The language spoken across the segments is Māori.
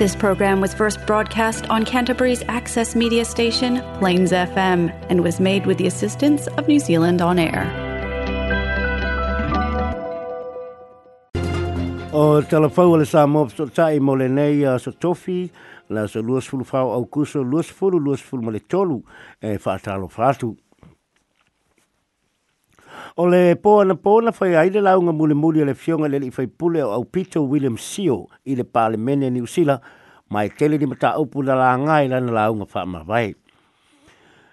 This program was first broadcast on Canterbury's access media station, Plains FM, and was made with the assistance of New Zealand On Air. O talafau le sa mop so tai mo le nei a so tofi la so luas fulu fau au kuso luas fulu luas fulu mo le tolu e fa talo fatu. O le pōna pōna whai aile launga mule mule le fionga le i whai pule au Peter William Seal i le pāle mene ni usila mai tele ni mata au pula la ngai lana launga wha ma vai.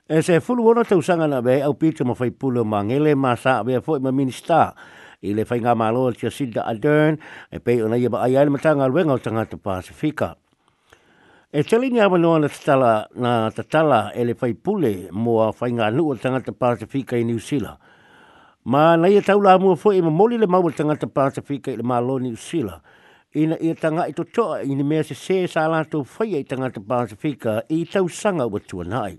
E se fulu wono te usanga na be au Peter ma whai pule ma ngele ma sa be a fwoi ma minister i le whai ngā mālo al tia Sida Adern e pei ona iba ai aile matanga ruenga o tangata Pasifika. E tele ni awa noa na tatala, na tatala e le whai mo mua whai ngā nu o tangata Pasifika i New Zealand. Ma nei e tau la mua fo e ma moli le mawa tangata Pasifika i le Maloni Usila. Ina e tanga i to toa i ni mea se se sa la tau fai e tangata Pasifika i tau sanga wa tua nai.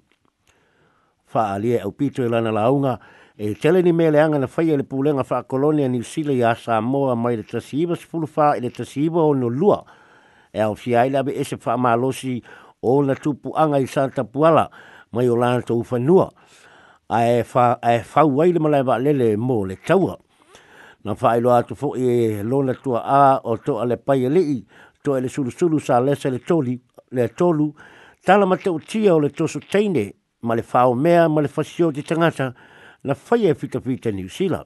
Fa alie au pito e lana launga e tele ni mea leanga na fai e le pulenga fa kolonia ni Usila i a Samoa mai le tasiiva sifulu fa i le tasiiva o no lua. E au fia i labe e se fa malosi o na tupu anga i Santa Puala mai o lana tau fanua. Fa ae fa ae fa wai le malai ba lele mo le taua na fa ilo atu fo e lona tua a o to ale pai ele i to ele sulu sulu sa le sele toli le tolu tala mate tia o le toso teine ma le fa o mea ma le fasio di tangata na fa e fita fita ni usila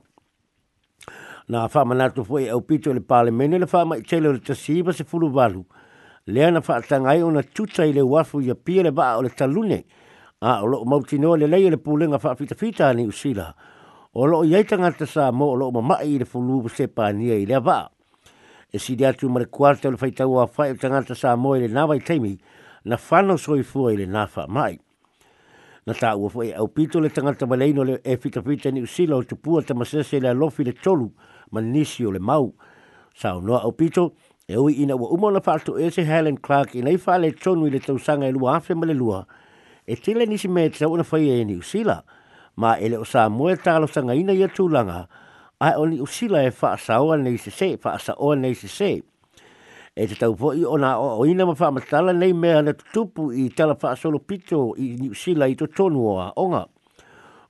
na fa ma na tu fo e o pito le pale mene le fa ma tele le tasiba se fulu valu le na fa i ona tuta ile wafu ya pile ba o le talune le talune a ah, o lo mo tino le lei le pulenga fa fita fita ni usila o lo yai tanga te sa mo o lo ma i le fulu se pa ni e le va e si dia tu mar kuarta le faita wa fa tanga te sa mo le na vai taimi na fa no so i fuai le na fa mai na ta wo e o pito le tanga te malei no le e fita fita ni usila o te pua te masese le lo fi le tolu ma nisi o le mau sa o no au pito e ui ina o umo na fa to e se Helen Clark i nei fa le tonu i le tausanga e lua afe ma le lua le lua e tele nisi me te tau na whai e ni usila, ma ele o sa mua talo sanga ina ia tūlanga, ai o ni usila e wha asa oa nei se se, wha asa oa nei se se. E te tau poi o na o, o ina ma wha matala nei mea na tupu i tala wha asolo pito i ni usila i to tonu oa onga.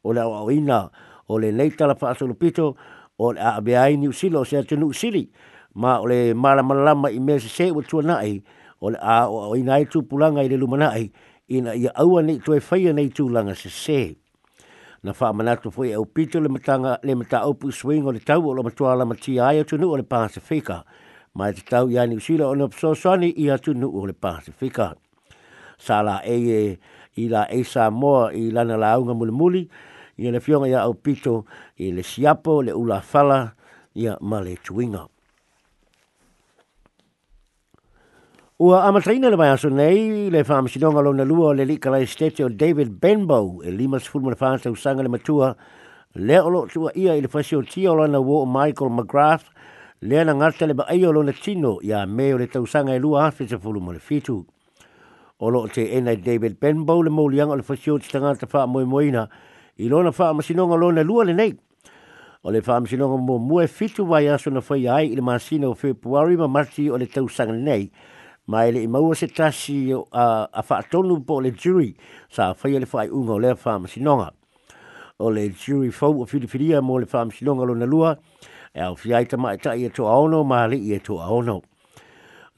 O le o ina, o le nei tala wha asolo pito, o le abeai ni usila o se atunu usili, ma o le maramalama i mea se se o tuanai, o le a o ina i tupulanga i le lumanai, ina ia aua nei toe whaia nei tūlanga se se. Na wha manatu fwe au pito le matanga le mata opu swing o le tau o lo matua la mati aia tunu o le Pasifika. Ma te tau i ani usila o nopso swani i atunu o le Pasifika. Sala e eie i la e Samoa i lana launga mulimuli i le fionga ia au pito i le siapo le ula fala ia male tuinga. Ua amatrina le maya nei, le whaamisinonga lona lua le lika lai stete o David Benbow e lima sifuru mara whaansa usanga le matua le olo tua ia i le fasi o tia o lana wo Michael McGrath le na ngata le ai o lona tino ia me o le tausanga e lua hafi se fulu le fitu. Olo te ena David Benbow le maulianga o le fasi o tangata wha moe moina i lona whaamisinonga lona lua le nei. o le mo mo mua fitu wai aso na ia ai i le masina o Februari ma Marti o le tausanga nei. ma ele i maua se tasi a whaatonu po le jury sa whaia le whai unga o lea whaama sinonga. O le jury fau o filifiria mo le whaama sinonga lo na lua e au fiaita mai ta i e to aono ma le i e to aono.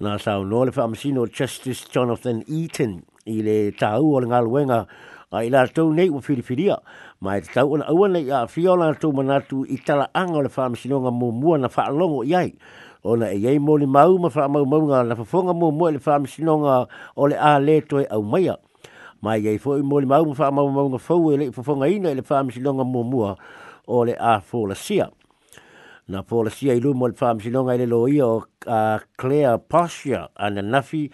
Nā sau no le whaama sino Justice Jonathan Eaton i le tau o le ngā luenga a i lātou nei o filifiria ma e tau ona aua nei a fiola tau manatu i tala anga o le whaama sinonga mo mua na whaalongo i ai ona e yei moli mau ma fa mau maunga la whafonga mō mō le wha msinonga o le a le toi au maia. Ma e yei fōi moli mau fa wha mau maunga fo e le whafonga ina le wha msinonga mō mua o le a fōla sia. Na fōla sia i lumo le wha msinonga i le lo io a clear Claire Pasha nafi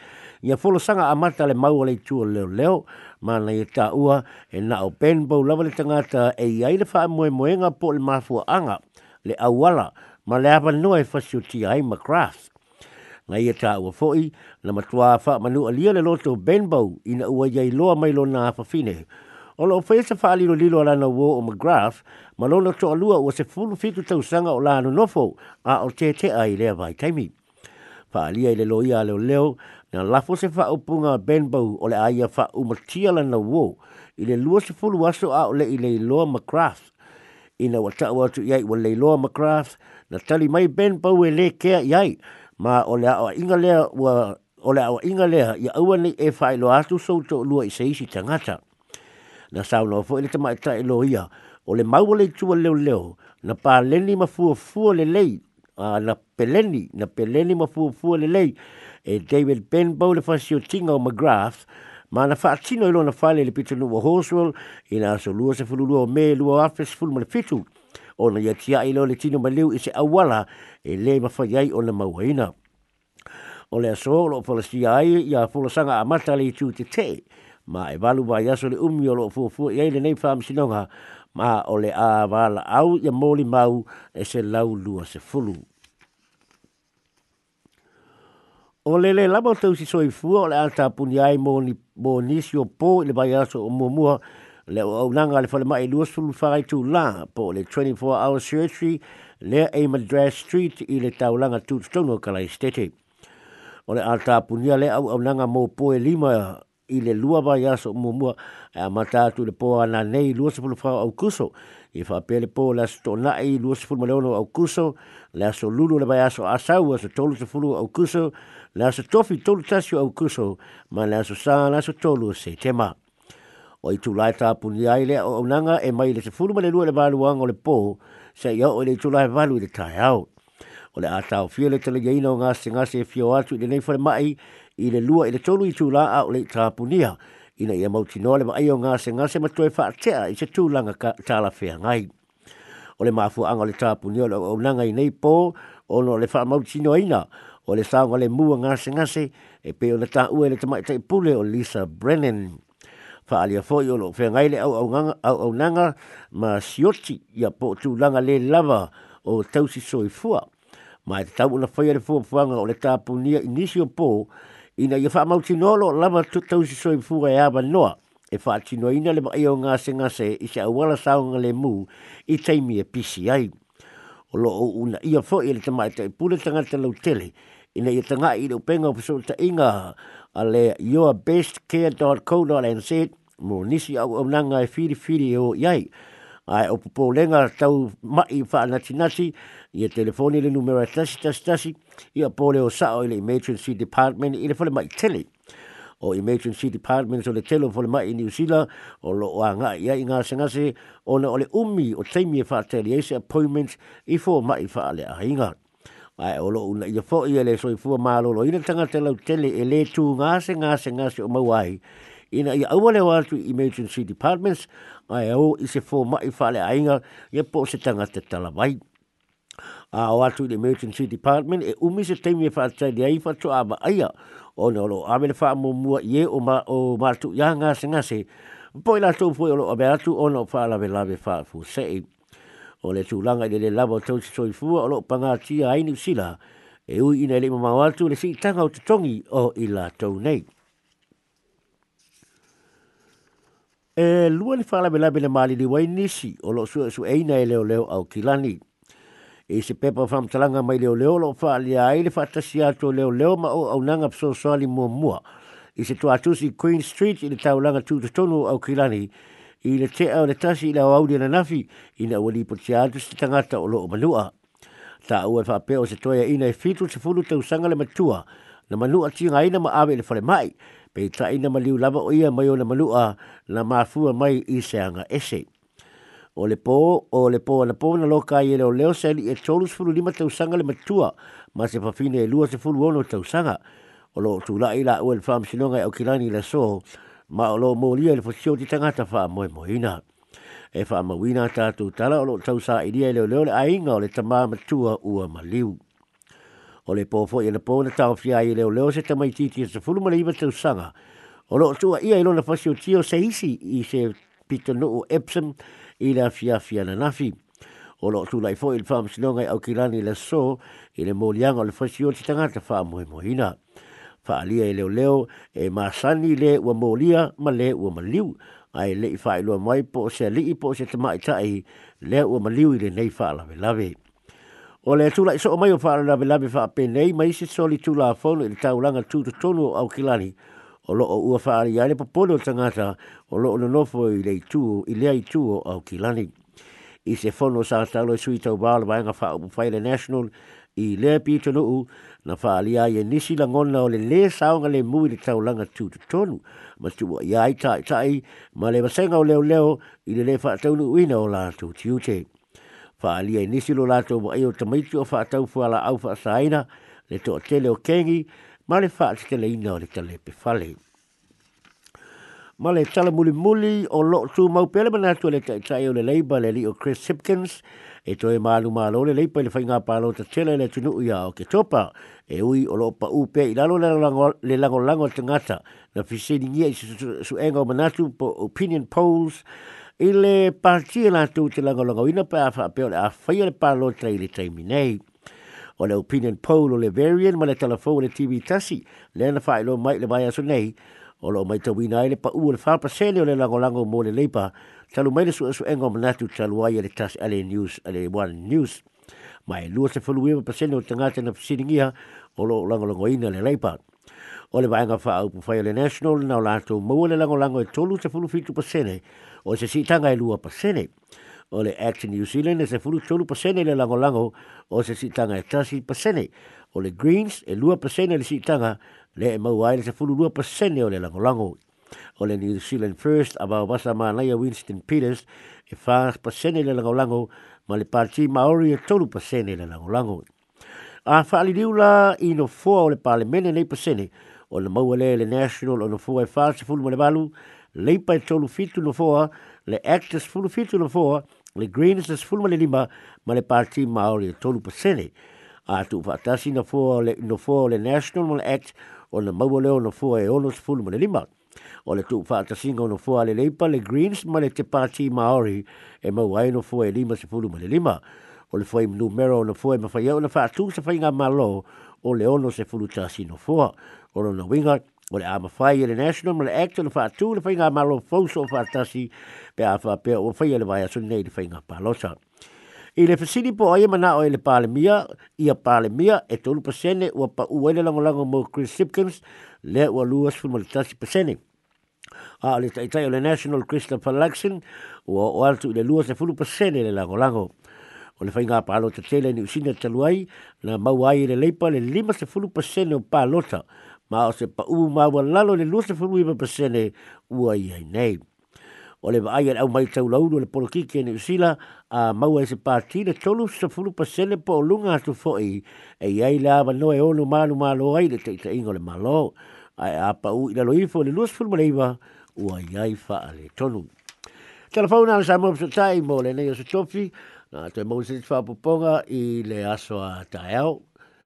ia a fōla sanga a mata le mau o le tua leo leo ma na i e ta ua e na o penbou lawa le tangata e yei le wha mwe mwenga po le mafua anga le awala ma le awa noa e fasi o ai ma craft. Nga ia e tā ua fōi, na matua wha manu alia le loto Benbow i na ua iei loa mai lo nā hawha fine. O lo fai sa whaali no lilo alana wō o McGrath, ma lo na toa lua ua se fulu fitu tau sanga o lānu nofo a o te te ai lea vai taimi. Whaali ai le lo ia leo leo, na lafo se wha upunga Benbow o le aia wha umatia lana wō i le lua se fulu aso a o le i le loa McGrath ina wa ta wa tu yai wale loa McGrath, na tali mai ben pau e le kea yai, ma o le awa inga lea wa, o le awa inga lea, ni e fai lo atu sou to lua i seisi tangata. Na sao no fo ele tama e ta e lo ia, o mau le tua leo leo, na pa leni ma fua fua le lei, a na peleni, na peleni ma fua fua le lei, e David Benbow le fasio tinga o ma na faatino i lona fale le pitonu o Horswell i na aso lua se fulu lua o me lua afe fulu ma le fitu o na ia tia i lo le tino maleu i se awala e le mawhai ai o na mauhaina. O le aso lo o falasia ai i a fulasanga a mata le i te te ma e walu wa yaso le umi o lo o fuafua i aile nei wha ma o le a wala au i a mau e se lau lua se fulu. O le le lama tau si soi fua o le ata puni ai mō ni, mō ni o pō i le bai aso o mua mua le o au nanga le whale mai lua sulu whai tū la po le 24 hour surgery le a Madras Street i le tau langa tūtutono kalai stete. O le ata puni le au au mo mō pō e lima ile lua vai aso mumua a matatu le poa na nei lua sepulu fau au kuso i whapele po le aso tō nai lua sepulu maleono au kuso le aso lulu le vai aso asau aso tolu sepulu au kuso le aso tofi tolu tasio au kuso ma le aso sā le aso tolu se tema o i tūlai ta ni ai le o unanga e mai le sepulu le lua le vālu wango le po se i o le tu tūlai vālu i le tai au o le ātau fio le tele jaina o ngāse ngāse e fio atu i le nei fale mai i le lua i le tolu i tūlā a o le tāpunia. Ina ia mauti noa le maio ngā se ngā se matoe whaatea i se tūlanga tāla whea ngai. O le māfu anga o le tāpunia o le unanga i nei pō, o no le wha mauti noa ina, o le sāngwa le mua ngā se ngā se, e peo o le tā ue le tamai tai pule o Lisa Brennan. Wha alia fōi o lo whea ngai le au au, au, au nanga, ma sioti ia pō tūlanga le lava o tausi soi fua. Mai te tau una whaia le fuafuanga o le tāpunia inisio pō, ina ye ia whaamautinolo lama tutausi soi fuga e awa noa e whaatino ina le maio ngā se ngā se i se awala saonga le mū i teimi e pisi ai. O lo o una ia fo i le tamai te pule tanga te lau tele ina ye tanga i le upenga o pasu ta inga a le yourbestcare.co.nz mō nisi au au nanga e whiri whiri o iai ai o popo lenga tau mai fa na tinasi ia telefoni le numero tasi tasi tasi ia pole o sa o le emergency department ia fole mai tele o emergency department o le telo fole mai i New o lo anga ia inga senga se o na o le umi o teimi e fa tele ese appointment i fo mai fa le ahinga ai o lo una ia fo ia le soifua malolo ina tangata tanga tele e le tu ngase ngase ngase o mawai wai ina i aua le watu emergency departments ai au i se fō mai whale ainga ia po se tangata talawai. A o atu i emergency department e umi se teimi e whaatai ni aifa tu ama aia o ne olo ame le whaamu mua i e o ma o matu i a ngase ngase. Po i lato upoi olo ame atu o no whaalawe lawe whaafu sei. O le tūlanga i le lawa o tausi soi fua olo panga tia ainu sila e ui ina i le mamau atu le si tanga o te tongi o i lato nei. e lua ni whalame labi na maali ni wai nisi o lo sua su eina e leo leo au kilani. E se pepa wham talanga mai leo leo lo whaali a aile whatasi ato leo leo ma o au nanga pso soali mua mua. I se tua tusi Queen Street i le taulanga tūta tonu au kilani i le te au le tasi i le au na nafi i na uali po te atu se tangata o lo o manua. Ta ua peo se toia ina e fitu se fulu tau sanga le matua na manua tinga ina ma awe le whale mai. Ta pe tai na maliu lava o ia mai o na malua la mafua mai i se anga ese. O le pō, o le pō, na pō na loka i ele o leo se li e tolus furu lima tausanga le matua, ma se pafine e lua se furu ono tausanga. O lo tu la ila ua le wham sinonga e o kilani le so, ma o lo mō lia le fosio ti tangata wha moe moina. E wha mawina tātou tala o lo tausa i lia i leo leo le ainga o le tamā matua ua maliu. liu o le pōfo i le pōna tau fia i leo leo se tamai titi e se fulu mara iwa tau sanga. O lo tua ia i lona fasio tio se isi i se pita nuu Epsom i la fia fia na nafi. O lo tula i fo i le wha msinonga i au kilani le so i le mōlianga o le fasio ti tangata wha mohe mohina. Wha alia i leo leo e māsani le ua mōlia ma le ua maliu ai le i wha lua mai po se li i po se tamai tai le ua maliu i le nei wha lawe lawe. O le tula iso o mai o whaara na velami wha ape nei, mai se soli tula a whono i tau langa tūtu tonu au kilani. O loo ua whaari aile po pono tangata, o loo na nofo i lei tuo, i lea i tuo au kilani. I se whono sa talo i e sui tau bāla wa inga whaupu whaile national, i lea pito nuu, na whaari aile nisi la ngona o le le saonga le mui i tau langa tūtu tonu. Ma tuwa i ai tai tai, ma le wasenga o leo leo, i le le whaatau nuu ina o la tūtiu te fa ali ai lo lato mo ai o tamaiti o fa tau fa la au fa saina le to tele o kengi ma le fa tike le ina o le tele pe fale ma le tala muli muli o lo tu mau pele mana tu le tai tai o le leiba le li o Chris Hipkins e toi malu malo le leipa le whainga pālo ta tele le tunu ia o ke topa e ui o lo pa upe i lalo le lango lango tangata na fisini ngia i su, su, manatu po opinion polls ile le pātia la tū te langolongo ina pa awha apeo le awhai le pālo tai le taimi nei. O le opinion poll o le variant ma le telefone TV tasi, le ana whai lo mai le mai aso nei, o lo mai tau ina i le pa ua le fa sene o le langolongo mō le leipa, talu mai le su asu engo manatu talu ai le tas ale news, ale one news. Mai lua se whalu ewa pa sene o te ngāte na pasiringia o lo langolongo ina le leipa. O le vāenga wha au pu whai o le national na o lātou mō le langolongo e tolu se whalu fitu pa o se sitanga e lua pasene. O le Action New Zealand e se furu tolu pasene le lango lango o se sitanga e tasi pasene. O le Greens e lua pasene le sitanga le e maua e se furu lua pasene o le lango lango. O le New Zealand First a wawasa maanaia Winston Peters e whaas pasene le lango lango ma le parti Maori e tolu pasene le lango lango. A whaali riula i no fua o le parlemene nei pasene o le maua le le National o no fua e whaas se furu ma le balu le pai tolu fitu no foa, le actors fulu fitu no foa, le greens is fulu mali lima, ma le parti maori o tolu pasene. A tu fatasi no foa, le, no foa, le national mali act, o le maua leo no foa e onos fulu mali lima. O le tu fatasi no no foa le leipa, le greens ma le te parti maori, e maua e no foa e lima se fulu mali lima. O le foa imnu mero no foa e mafaya, o le fatu sa fainga malo, o le ono se fulu tasi no foa. O le no wingat, o le ama fai e le national ma act o le wha atu le whainga malo fauso o wha atasi pe a wha pe o fai e le vai a asuni nei le whainga palosa. I le fasini po aia e mana o e le pale mia, i a pale e tolu pasene ua pa uwele lango lango mo Chris Sipkins le ua luas fuma le tasi pasene. A le taitai o le national Christopher Luxon ua o altu i le luas e fulu pasene le lango lango. O le whainga palo te tele ni usina taluai na mauai i le leipa le lima se fulu pasene o palota. Pa ma o se pa uu maua lalo le lua se fulu ima pasene ua i hai nei. O le vaai au mai tau laudu le polo kiki e usila a maua e se pāti le tolu se fulu pasene po o lunga atu foi e iai la ava noe ono manu malo ai le teita ingo le malo a e apa uu i lo ifo le lua se fulu maleiva ua i hai faa le tolu. Telefona ala sa mo pisa tai mo le nei o tofi na te mou se fa whapoponga i le aso a taeo.